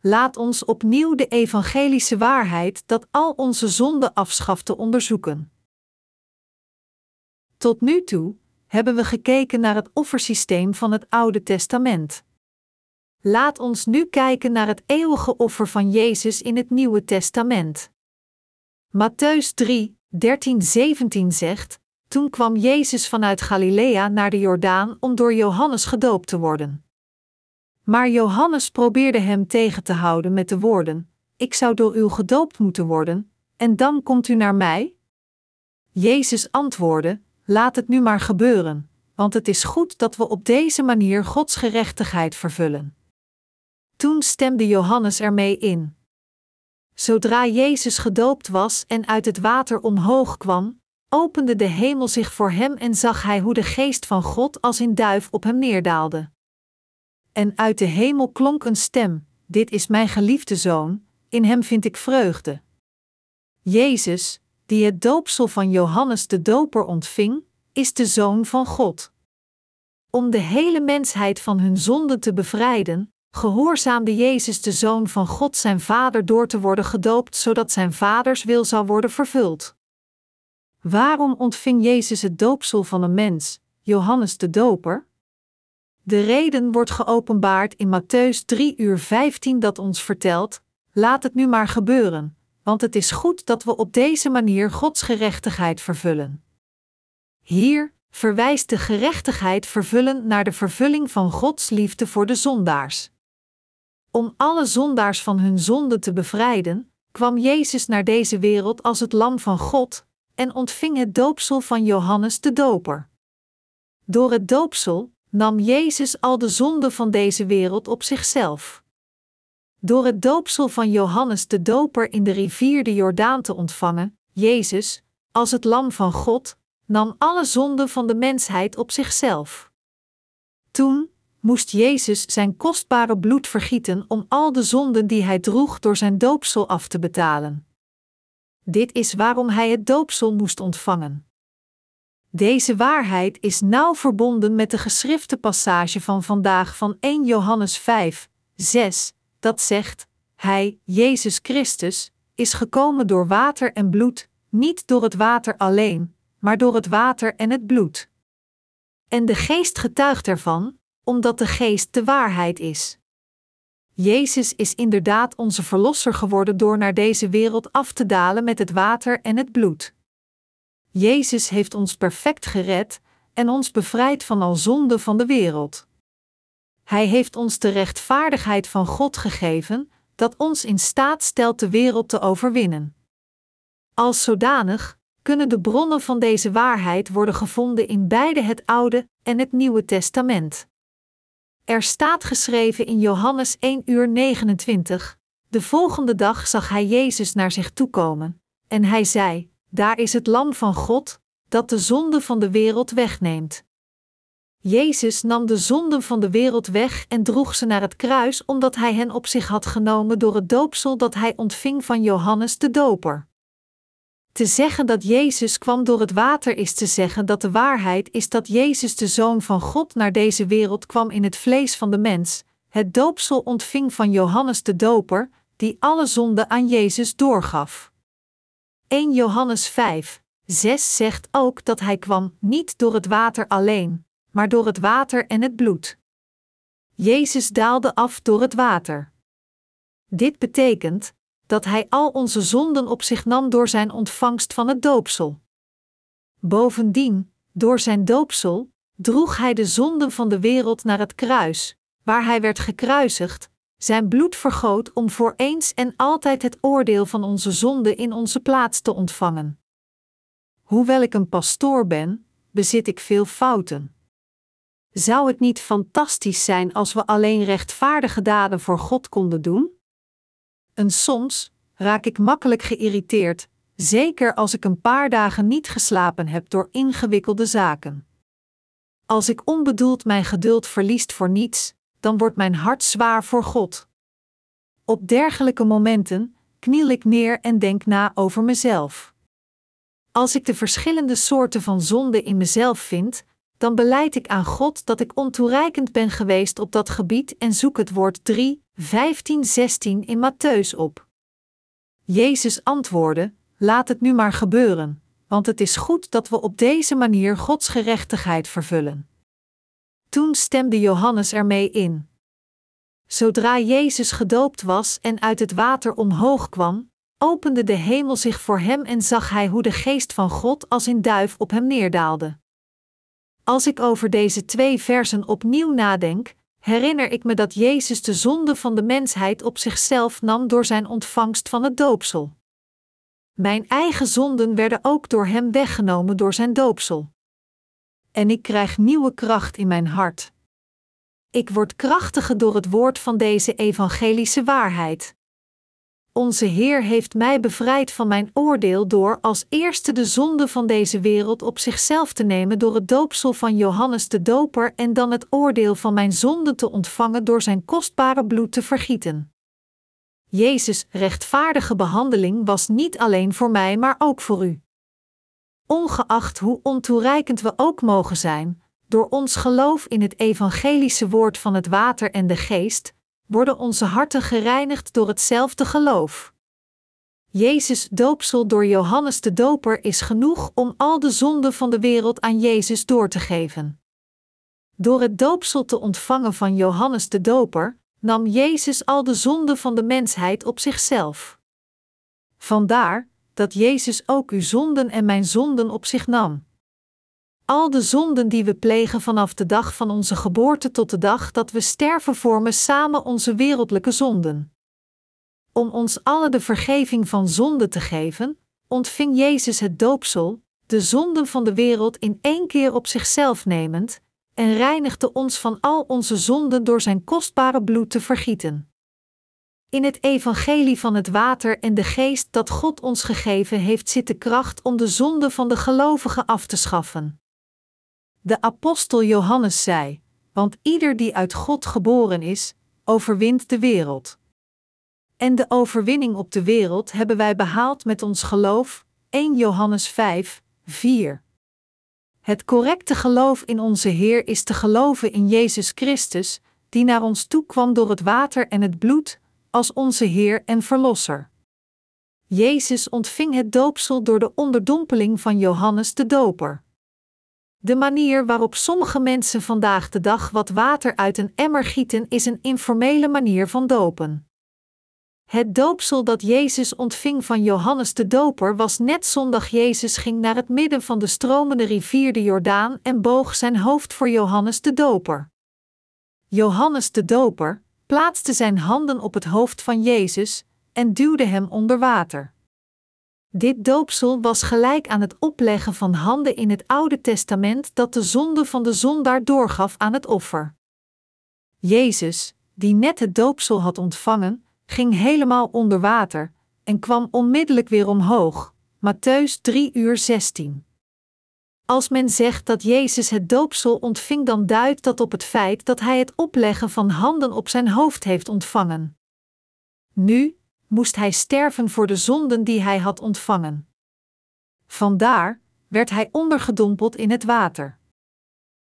Laat ons opnieuw de evangelische waarheid dat al onze zonden afschafte onderzoeken. Tot nu toe hebben we gekeken naar het offersysteem van het Oude Testament. Laat ons nu kijken naar het eeuwige offer van Jezus in het Nieuwe Testament. Matthäus 3, 13-17 zegt: Toen kwam Jezus vanuit Galilea naar de Jordaan om door Johannes gedoopt te worden. Maar Johannes probeerde hem tegen te houden met de woorden: Ik zou door u gedoopt moeten worden, en dan komt u naar mij? Jezus antwoordde: Laat het nu maar gebeuren, want het is goed dat we op deze manier Gods gerechtigheid vervullen. Toen stemde Johannes ermee in. Zodra Jezus gedoopt was en uit het water omhoog kwam, opende de hemel zich voor hem en zag hij hoe de geest van God als in duif op hem neerdaalde. En uit de hemel klonk een stem: Dit is mijn geliefde zoon, in hem vind ik vreugde. Jezus, die het doopsel van Johannes de Doper ontving, is de zoon van God. Om de hele mensheid van hun zonden te bevrijden, gehoorzaamde Jezus de Zoon van God zijn Vader door te worden gedoopt, zodat zijn Vaders wil zou worden vervuld. Waarom ontving Jezus het doopsel van een mens, Johannes de Doper? De reden wordt geopenbaard in Matthäus 3 uur 15 dat ons vertelt: Laat het nu maar gebeuren, want het is goed dat we op deze manier Gods gerechtigheid vervullen. Hier verwijst de gerechtigheid vervullen naar de vervulling van Gods liefde voor de zondaars. Om alle zondaars van hun zonde te bevrijden, kwam Jezus naar deze wereld als het Lam van God en ontving het doopsel van Johannes de Doper. Door het doopsel nam Jezus al de zonde van deze wereld op zichzelf. Door het doopsel van Johannes de Doper in de rivier de Jordaan te ontvangen, Jezus, als het Lam van God, nam alle zonde van de mensheid op zichzelf. Toen, moest Jezus zijn kostbare bloed vergieten om al de zonden die hij droeg door zijn doopsel af te betalen. Dit is waarom hij het doopsel moest ontvangen. Deze waarheid is nauw verbonden met de geschrifte passage van vandaag van 1 Johannes 5, 6, dat zegt: Hij, Jezus Christus, is gekomen door water en bloed, niet door het water alleen, maar door het water en het bloed. En de geest getuigt ervan, omdat de geest de waarheid is. Jezus is inderdaad onze verlosser geworden door naar deze wereld af te dalen met het water en het bloed. Jezus heeft ons perfect gered en ons bevrijd van al zonde van de wereld. Hij heeft ons de rechtvaardigheid van God gegeven, dat ons in staat stelt de wereld te overwinnen. Als zodanig kunnen de bronnen van deze waarheid worden gevonden in beide het Oude en het Nieuwe Testament. Er staat geschreven in Johannes 1 uur 29: De volgende dag zag hij Jezus naar zich toekomen, en hij zei: Daar is het Lam van God, dat de zonde van de wereld wegneemt. Jezus nam de zonden van de wereld weg en droeg ze naar het kruis omdat hij hen op zich had genomen door het doopsel dat hij ontving van Johannes de Doper. Te zeggen dat Jezus kwam door het water is te zeggen dat de waarheid is dat Jezus de Zoon van God naar deze wereld kwam in het vlees van de mens, het doopsel ontving van Johannes de Doper, die alle zonden aan Jezus doorgaf. 1 Johannes 5, 6 zegt ook dat hij kwam niet door het water alleen, maar door het water en het bloed. Jezus daalde af door het water. Dit betekent dat Hij al onze zonden op zich nam door Zijn ontvangst van het doopsel. Bovendien, door Zijn doopsel, droeg Hij de zonden van de wereld naar het kruis, waar Hij werd gekruisigd, Zijn bloed vergoot om voor eens en altijd het oordeel van onze zonde in onze plaats te ontvangen. Hoewel ik een pastoor ben, bezit ik veel fouten. Zou het niet fantastisch zijn als we alleen rechtvaardige daden voor God konden doen? En soms raak ik makkelijk geïrriteerd, zeker als ik een paar dagen niet geslapen heb door ingewikkelde zaken. Als ik onbedoeld mijn geduld verliest voor niets, dan wordt mijn hart zwaar voor God. Op dergelijke momenten kniel ik neer en denk na over mezelf. Als ik de verschillende soorten van zonde in mezelf vind, dan beleid ik aan God dat ik ontoereikend ben geweest op dat gebied en zoek het woord 3, 15, 16 in Matthäus op. Jezus antwoordde: Laat het nu maar gebeuren, want het is goed dat we op deze manier Gods gerechtigheid vervullen. Toen stemde Johannes ermee in. Zodra Jezus gedoopt was en uit het water omhoog kwam, opende de hemel zich voor hem en zag hij hoe de geest van God als in duif op hem neerdaalde. Als ik over deze twee versen opnieuw nadenk, herinner ik me dat Jezus de zonde van de mensheid op zichzelf nam door zijn ontvangst van het doopsel. Mijn eigen zonden werden ook door Hem weggenomen door zijn doopsel. En ik krijg nieuwe kracht in mijn hart. Ik word krachtiger door het woord van deze evangelische waarheid. Onze Heer heeft mij bevrijd van mijn oordeel door als eerste de zonde van deze wereld op zichzelf te nemen door het doopsel van Johannes de Doper en dan het oordeel van mijn zonde te ontvangen door zijn kostbare bloed te vergieten. Jezus' rechtvaardige behandeling was niet alleen voor mij, maar ook voor u. Ongeacht hoe ontoereikend we ook mogen zijn, door ons geloof in het evangelische woord van het water en de geest, worden onze harten gereinigd door hetzelfde geloof. Jezus' doopsel door Johannes de Doper is genoeg om al de zonden van de wereld aan Jezus door te geven. Door het doopsel te ontvangen van Johannes de Doper, nam Jezus al de zonden van de mensheid op zichzelf. Vandaar dat Jezus ook uw zonden en mijn zonden op zich nam. Al de zonden die we plegen vanaf de dag van onze geboorte tot de dag dat we sterven vormen samen onze wereldlijke zonden. Om ons alle de vergeving van zonde te geven, ontving Jezus het doopsel, de zonden van de wereld in één keer op zichzelf nemend, en reinigde ons van al onze zonden door zijn kostbare bloed te vergieten. In het evangelie van het water en de geest dat God ons gegeven heeft zit de kracht om de zonde van de gelovigen af te schaffen. De apostel Johannes zei: Want ieder die uit God geboren is, overwint de wereld. En de overwinning op de wereld hebben wij behaald met ons geloof. 1 Johannes 5, 4. Het correcte geloof in onze Heer is te geloven in Jezus Christus, die naar ons toe kwam door het water en het bloed, als onze Heer en Verlosser. Jezus ontving het doopsel door de onderdompeling van Johannes de Doper. De manier waarop sommige mensen vandaag de dag wat water uit een emmer gieten is een informele manier van dopen. Het doopsel dat Jezus ontving van Johannes de Doper was net zondag Jezus ging naar het midden van de stromende rivier de Jordaan en boog zijn hoofd voor Johannes de Doper. Johannes de Doper plaatste zijn handen op het hoofd van Jezus en duwde hem onder water. Dit doopsel was gelijk aan het opleggen van handen in het Oude Testament dat de zonde van de zondaar doorgaf aan het offer. Jezus, die net het doopsel had ontvangen, ging helemaal onder water en kwam onmiddellijk weer omhoog. Matthäus 3 uur 16. Als men zegt dat Jezus het doopsel ontving, dan duidt dat op het feit dat hij het opleggen van handen op zijn hoofd heeft ontvangen. Nu moest hij sterven voor de zonden die hij had ontvangen. Vandaar werd hij ondergedompeld in het water.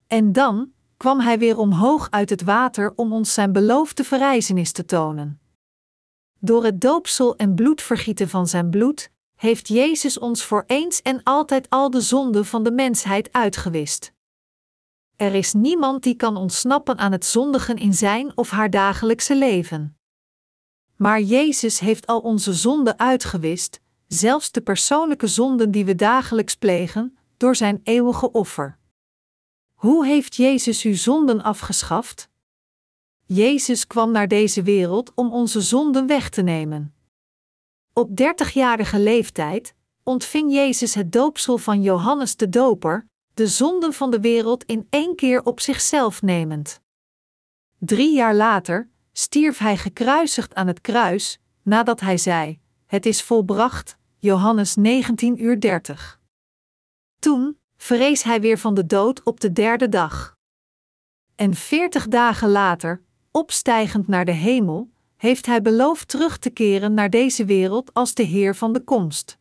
En dan kwam hij weer omhoog uit het water om ons zijn beloofde verrijzenis te tonen. Door het doopsel en bloedvergieten van zijn bloed heeft Jezus ons voor eens en altijd al de zonden van de mensheid uitgewist. Er is niemand die kan ontsnappen aan het zondigen in zijn of haar dagelijkse leven. Maar Jezus heeft al onze zonden uitgewist, zelfs de persoonlijke zonden die we dagelijks plegen, door zijn eeuwige offer. Hoe heeft Jezus uw zonden afgeschaft? Jezus kwam naar deze wereld om onze zonden weg te nemen. Op dertigjarige leeftijd ontving Jezus het doopsel van Johannes de Doper, de zonden van de wereld in één keer op zichzelf nemend. Drie jaar later stierf hij gekruisigd aan het kruis, nadat hij zei: Het is volbracht, Johannes 19 uur 30. Toen verrees hij weer van de dood op de derde dag. En veertig dagen later, opstijgend naar de hemel, heeft hij beloofd terug te keren naar deze wereld als de Heer van de komst.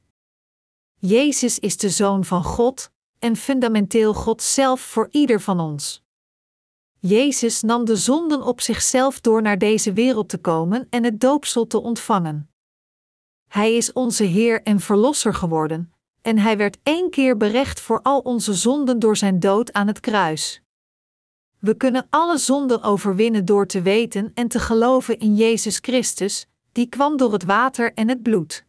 Jezus is de Zoon van God en fundamenteel God zelf voor ieder van ons. Jezus nam de zonden op zichzelf door naar deze wereld te komen en het doopsel te ontvangen. Hij is onze Heer en Verlosser geworden, en hij werd één keer berecht voor al onze zonden door zijn dood aan het kruis. We kunnen alle zonden overwinnen door te weten en te geloven in Jezus Christus, die kwam door het water en het bloed.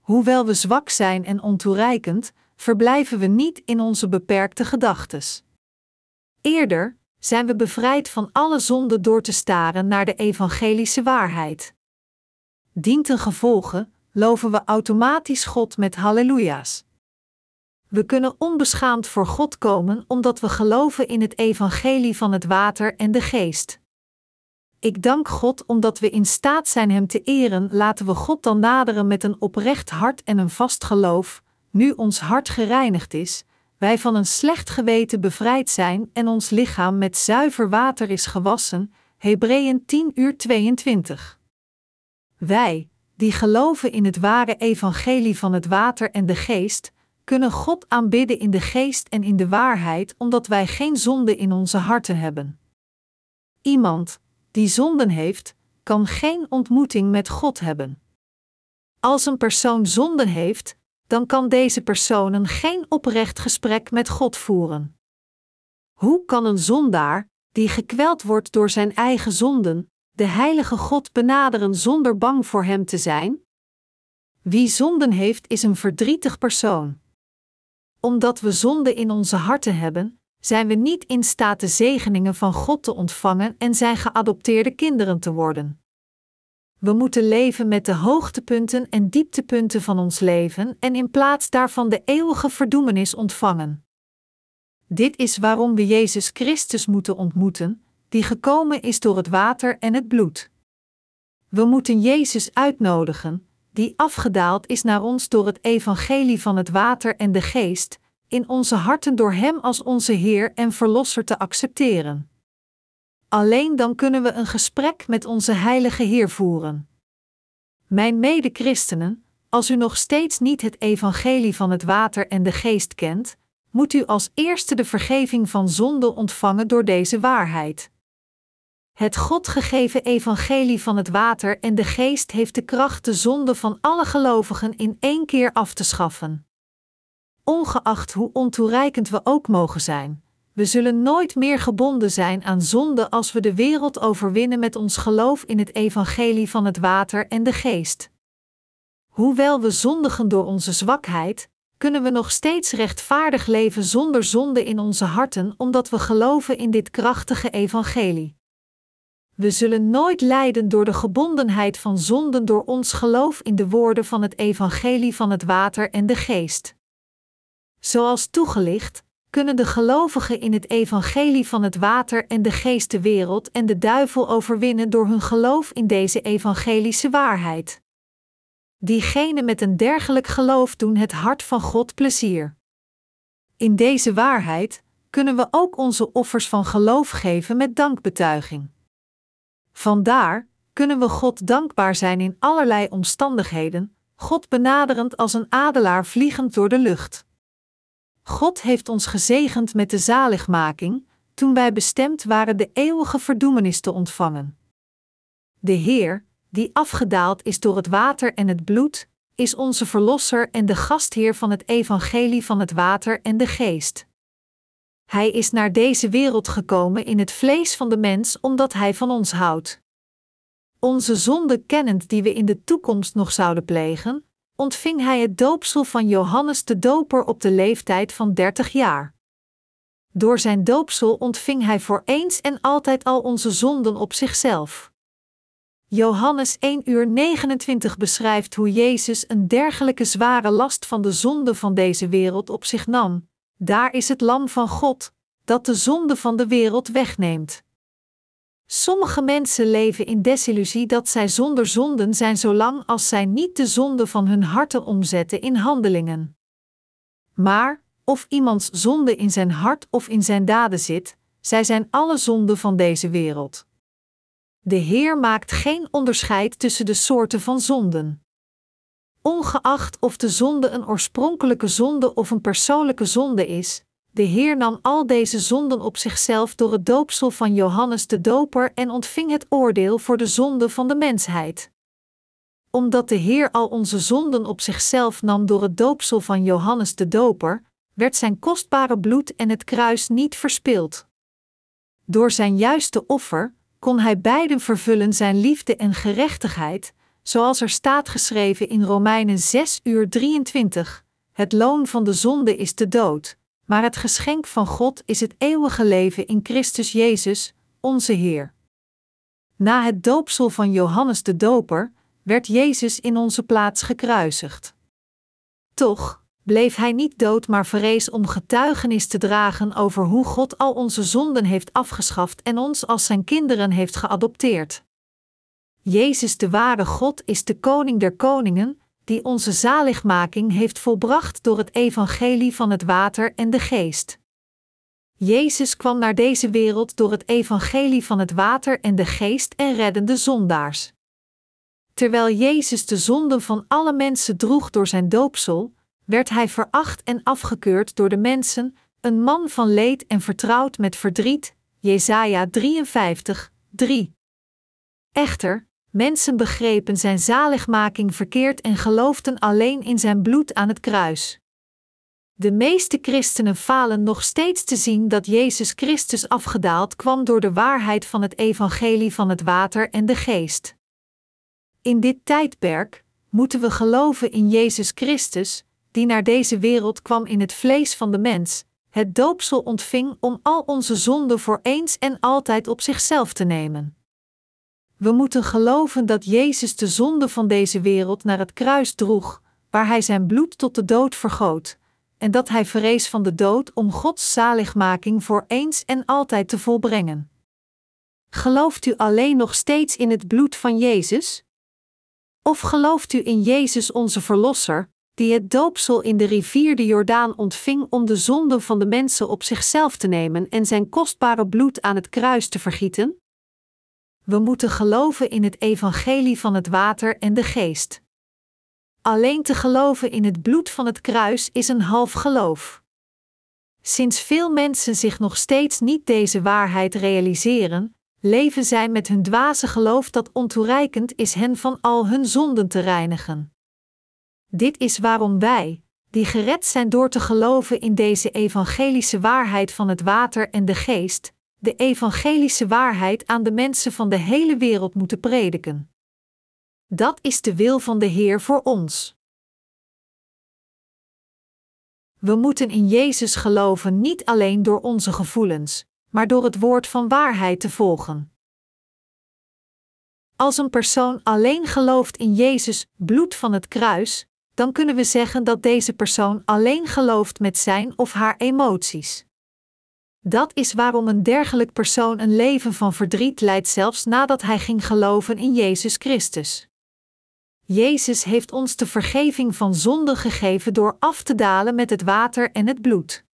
Hoewel we zwak zijn en ontoereikend, verblijven we niet in onze beperkte gedachtes. Eerder zijn we bevrijd van alle zonden door te staren naar de evangelische waarheid. Dient een gevolge, loven we automatisch God met halleluja's. We kunnen onbeschaamd voor God komen omdat we geloven in het evangelie van het water en de geest. Ik dank God omdat we in staat zijn Hem te eren, laten we God dan naderen met een oprecht hart en een vast geloof, nu ons hart gereinigd is, wij van een slecht geweten bevrijd zijn en ons lichaam met zuiver water is gewassen. Hebreeën 10 uur 22. Wij, die geloven in het ware evangelie van het water en de geest, kunnen God aanbidden in de geest en in de waarheid, omdat wij geen zonde in onze harten hebben. Iemand die zonden heeft, kan geen ontmoeting met God hebben. Als een persoon zonden heeft, dan kan deze persoon geen oprecht gesprek met God voeren. Hoe kan een zondaar, die gekweld wordt door zijn eigen zonden, de heilige God benaderen zonder bang voor hem te zijn? Wie zonden heeft, is een verdrietig persoon omdat we zonde in onze harten hebben, zijn we niet in staat de zegeningen van God te ontvangen en zijn geadopteerde kinderen te worden. We moeten leven met de hoogtepunten en dieptepunten van ons leven en in plaats daarvan de eeuwige verdoemenis ontvangen. Dit is waarom we Jezus Christus moeten ontmoeten, die gekomen is door het water en het bloed. We moeten Jezus uitnodigen, die afgedaald is naar ons door het evangelie van het water en de geest, in onze harten door Hem als onze Heer en Verlosser te accepteren. Alleen dan kunnen we een gesprek met onze Heilige Heer voeren. Mijn mede-christenen, als u nog steeds niet het evangelie van het water en de geest kent, moet u als eerste de vergeving van zonde ontvangen door deze waarheid. Het God gegeven evangelie van het water en de geest heeft de kracht de zonde van alle gelovigen in één keer af te schaffen. Ongeacht hoe ontoereikend we ook mogen zijn, we zullen nooit meer gebonden zijn aan zonde als we de wereld overwinnen met ons geloof in het evangelie van het water en de geest. Hoewel we zondigen door onze zwakheid, kunnen we nog steeds rechtvaardig leven zonder zonde in onze harten, omdat we geloven in dit krachtige evangelie. We zullen nooit lijden door de gebondenheid van zonden door ons geloof in de woorden van het evangelie van het water en de geest. Zoals toegelicht, kunnen de gelovigen in het evangelie van het water en de geest de wereld en de duivel overwinnen door hun geloof in deze evangelische waarheid. Diegenen met een dergelijk geloof doen het hart van God plezier. In deze waarheid kunnen we ook onze offers van geloof geven met dankbetuiging. Vandaar kunnen we God dankbaar zijn in allerlei omstandigheden, God benaderend als een adelaar vliegend door de lucht. God heeft ons gezegend met de zaligmaking, toen wij bestemd waren de eeuwige verdoemenis te ontvangen. De Heer, die afgedaald is door het water en het bloed, is onze Verlosser en de gastheer van het evangelie van het water en de geest. Hij is naar deze wereld gekomen in het vlees van de mens omdat hij van ons houdt. Onze zonde kennend die we in de toekomst nog zouden plegen, ontving hij het doopsel van Johannes de Doper op de leeftijd van 30 jaar. Door zijn doopsel ontving hij voor eens en altijd al onze zonden op zichzelf. Johannes 1 uur 29 beschrijft hoe Jezus een dergelijke zware last van de zonde van deze wereld op zich nam. Daar is het lam van God, dat de zonde van de wereld wegneemt. Sommige mensen leven in desillusie dat zij zonder zonden zijn zolang als zij niet de zonde van hun harten omzetten in handelingen. Maar, of iemands zonde in zijn hart of in zijn daden zit, zij zijn alle zonden van deze wereld. De Heer maakt geen onderscheid tussen de soorten van zonden. Ongeacht of de zonde een oorspronkelijke zonde of een persoonlijke zonde is, de Heer nam al deze zonden op zichzelf door het doopsel van Johannes de Doper en ontving het oordeel voor de zonde van de mensheid. Omdat de Heer al onze zonden op zichzelf nam door het doopsel van Johannes de Doper, werd zijn kostbare bloed en het kruis niet verspild. Door zijn juiste offer kon hij beiden vervullen zijn liefde en gerechtigheid, zoals er staat geschreven in Romeinen 6 uur 23. Het loon van de zonde is de dood maar het geschenk van God is het eeuwige leven in Christus Jezus, onze Heer. Na het doopsel van Johannes de Doper werd Jezus in onze plaats gekruisigd. Toch bleef hij niet dood, maar verrees om getuigenis te dragen over hoe God al onze zonden heeft afgeschaft en ons als zijn kinderen heeft geadopteerd. Jezus, de ware God, is de Koning der Koningen, die onze zaligmaking heeft volbracht door het evangelie van het water en de geest. Jezus kwam naar deze wereld door het evangelie van het water en de geest en reddende zondaars. Terwijl Jezus de zonden van alle mensen droeg door zijn doopsel, werd hij veracht en afgekeurd door de mensen, een man van leed en vertrouwd met verdriet. Jesaja 53, 3. Echter, Mensen begrepen zijn zaligmaking verkeerd en geloofden alleen in zijn bloed aan het kruis. De meeste christenen falen nog steeds te zien dat Jezus Christus afgedaald kwam door de waarheid van het evangelie van het water en de geest. In dit tijdperk moeten we geloven in Jezus Christus, die naar deze wereld kwam in het vlees van de mens, het doopsel ontving om al onze zonden voor eens en altijd op zichzelf te nemen. We moeten geloven dat Jezus de zonde van deze wereld naar het kruis droeg, waar hij zijn bloed tot de dood vergoot, en dat hij vrees van de dood om Gods zaligmaking voor eens en altijd te volbrengen. Gelooft u alleen nog steeds in het bloed van Jezus? Of gelooft u in Jezus onze Verlosser, die het doopsel in de rivier de Jordaan ontving om de zonden van de mensen op zichzelf te nemen en zijn kostbare bloed aan het kruis te vergieten? We moeten geloven in het evangelie van het water en de geest. Alleen te geloven in het bloed van het kruis is een half geloof. Sinds veel mensen zich nog steeds niet deze waarheid realiseren, leven zij met hun dwaze geloof dat ontoereikend is hen van al hun zonden te reinigen. Dit is waarom wij, die gered zijn door te geloven in deze evangelische waarheid van het water en de geest, de evangelische waarheid aan de mensen van de hele wereld moeten prediken. Dat is de wil van de Heer voor ons. We moeten in Jezus geloven niet alleen door onze gevoelens, maar door het woord van waarheid te volgen. Als een persoon alleen gelooft in Jezus, bloed van het kruis, dan kunnen we zeggen dat deze persoon alleen gelooft met zijn of haar emoties. Dat is waarom een dergelijk persoon een leven van verdriet leidt zelfs nadat hij ging geloven in Jezus Christus. Jezus heeft ons de vergeving van zonde gegeven door af te dalen met het water en het bloed.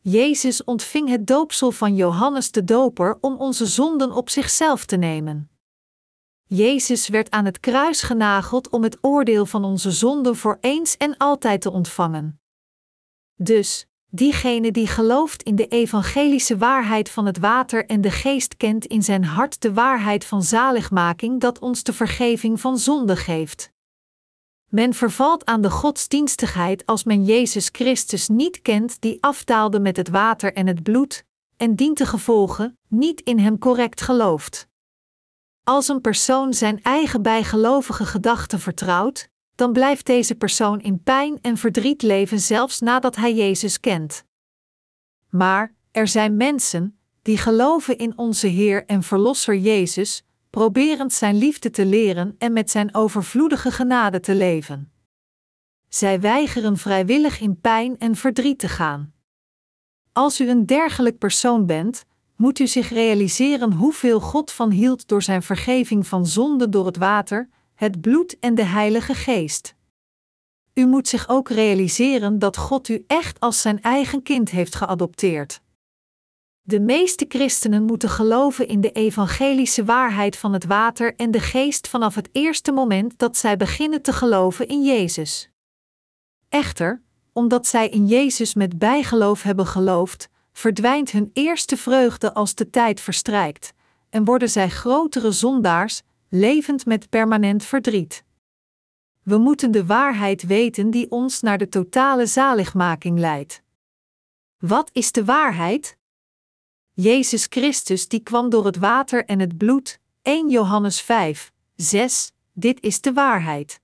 Jezus ontving het doopsel van Johannes de Doper om onze zonden op zichzelf te nemen. Jezus werd aan het kruis genageld om het oordeel van onze zonden voor eens en altijd te ontvangen. Dus, diegene die gelooft in de evangelische waarheid van het water en de geest kent in zijn hart de waarheid van zaligmaking dat ons de vergeving van zonde geeft. Men vervalt aan de godsdienstigheid als men Jezus Christus niet kent die afdaalde met het water en het bloed, en dient te gevolgen niet in hem correct gelooft. Als een persoon zijn eigen bijgelovige gedachten vertrouwt, dan blijft deze persoon in pijn en verdriet leven zelfs nadat hij Jezus kent. Maar er zijn mensen die geloven in onze Heer en Verlosser Jezus, proberend Zijn liefde te leren en met Zijn overvloedige genade te leven. Zij weigeren vrijwillig in pijn en verdriet te gaan. Als u een dergelijk persoon bent, moet u zich realiseren hoeveel God van hield door Zijn vergeving van zonde door het water, het bloed en de Heilige Geest. U moet zich ook realiseren dat God u echt als zijn eigen kind heeft geadopteerd. De meeste christenen moeten geloven in de evangelische waarheid van het water en de geest vanaf het eerste moment dat zij beginnen te geloven in Jezus. Echter, omdat zij in Jezus met bijgeloof hebben geloofd, verdwijnt hun eerste vreugde als de tijd verstrijkt, en worden zij grotere zondaars, levend met permanent verdriet. We moeten de waarheid weten die ons naar de totale zaligmaking leidt. Wat is de waarheid? Jezus Christus die kwam door het water en het bloed, 1 Johannes 5, 6, dit is de waarheid.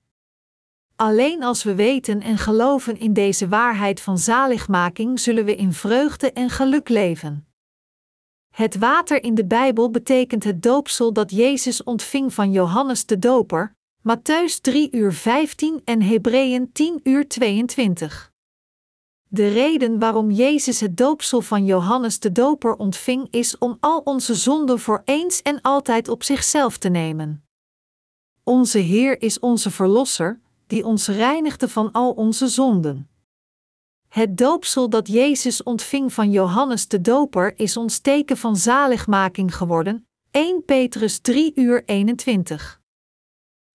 Alleen als we weten en geloven in deze waarheid van zaligmaking zullen we in vreugde en geluk leven. Het water in de Bijbel betekent het doopsel dat Jezus ontving van Johannes de Doper, Matthäus 3 uur 15 en Hebreeën 10 uur 22. De reden waarom Jezus het doopsel van Johannes de Doper ontving is om al onze zonden voor eens en altijd op zichzelf te nemen. Onze Heer is onze Verlosser, die ons reinigde van al onze zonden. Het doopsel dat Jezus ontving van Johannes de Doper is ons teken van zaligmaking geworden. 1 Petrus 3 uur 21.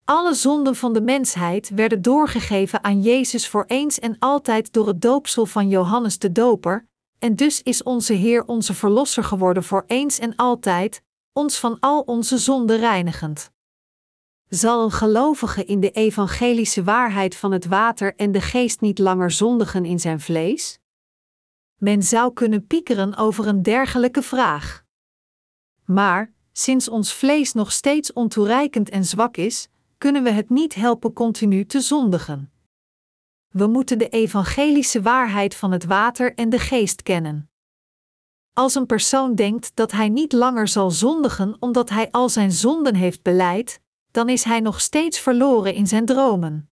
Alle zonden van de mensheid werden doorgegeven aan Jezus voor eens en altijd door het doopsel van Johannes de Doper, en dus is onze Heer onze Verlosser geworden voor eens en altijd, ons van al onze zonden reinigend. Zal een gelovige in de evangelische waarheid van het water en de geest niet langer zondigen in zijn vlees? Men zou kunnen piekeren over een dergelijke vraag. Maar, sinds ons vlees nog steeds ontoereikend en zwak is, kunnen we het niet helpen continu te zondigen. We moeten de evangelische waarheid van het water en de geest kennen. Als een persoon denkt dat hij niet langer zal zondigen omdat hij al zijn zonden heeft beleid, dan is hij nog steeds verloren in zijn dromen.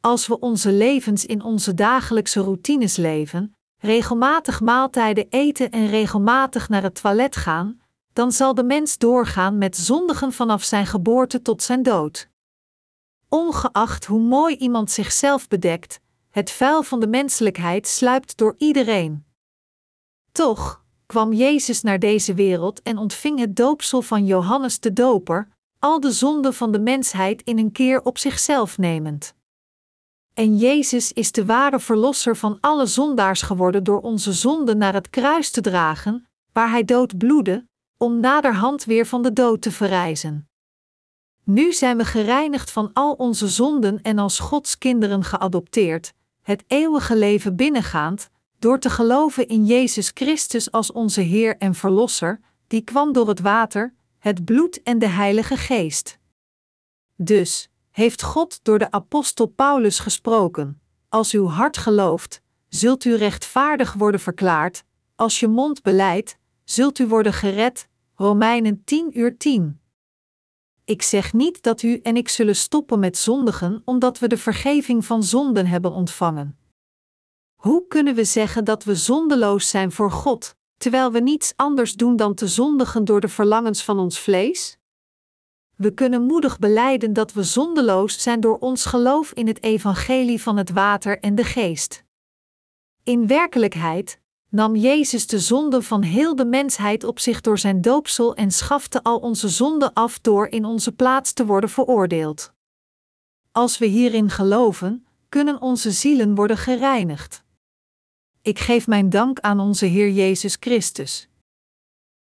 Als we onze levens in onze dagelijkse routines leven, regelmatig maaltijden eten en regelmatig naar het toilet gaan, dan zal de mens doorgaan met zondigen vanaf zijn geboorte tot zijn dood. Ongeacht hoe mooi iemand zichzelf bedekt, het vuil van de menselijkheid sluipt door iedereen. Toch kwam Jezus naar deze wereld en ontving het doopsel van Johannes de Doper, al de zonden van de mensheid in een keer op zichzelf nemend. En Jezus is de ware verlosser van alle zondaars geworden door onze zonden naar het kruis te dragen, waar hij dood bloedde, om naderhand weer van de dood te verrijzen. Nu zijn we gereinigd van al onze zonden en als Gods kinderen geadopteerd, het eeuwige leven binnengaand, door te geloven in Jezus Christus als onze Heer en Verlosser, die kwam door het water, het bloed en de Heilige Geest. Dus heeft God door de apostel Paulus gesproken: Als uw hart gelooft, zult u rechtvaardig worden verklaard, als je mond beleidt, zult u worden gered. Romeinen 10 uur 10. Ik zeg niet dat u en ik zullen stoppen met zondigen omdat we de vergeving van zonden hebben ontvangen. Hoe kunnen we zeggen dat we zondeloos zijn voor God, terwijl we niets anders doen dan te zondigen door de verlangens van ons vlees? We kunnen moedig beleiden dat we zondeloos zijn door ons geloof in het evangelie van het water en de geest. In werkelijkheid nam Jezus de zonde van heel de mensheid op zich door zijn doopsel en schafte al onze zonden af door in onze plaats te worden veroordeeld. Als we hierin geloven, kunnen onze zielen worden gereinigd. Ik geef mijn dank aan onze Heer Jezus Christus,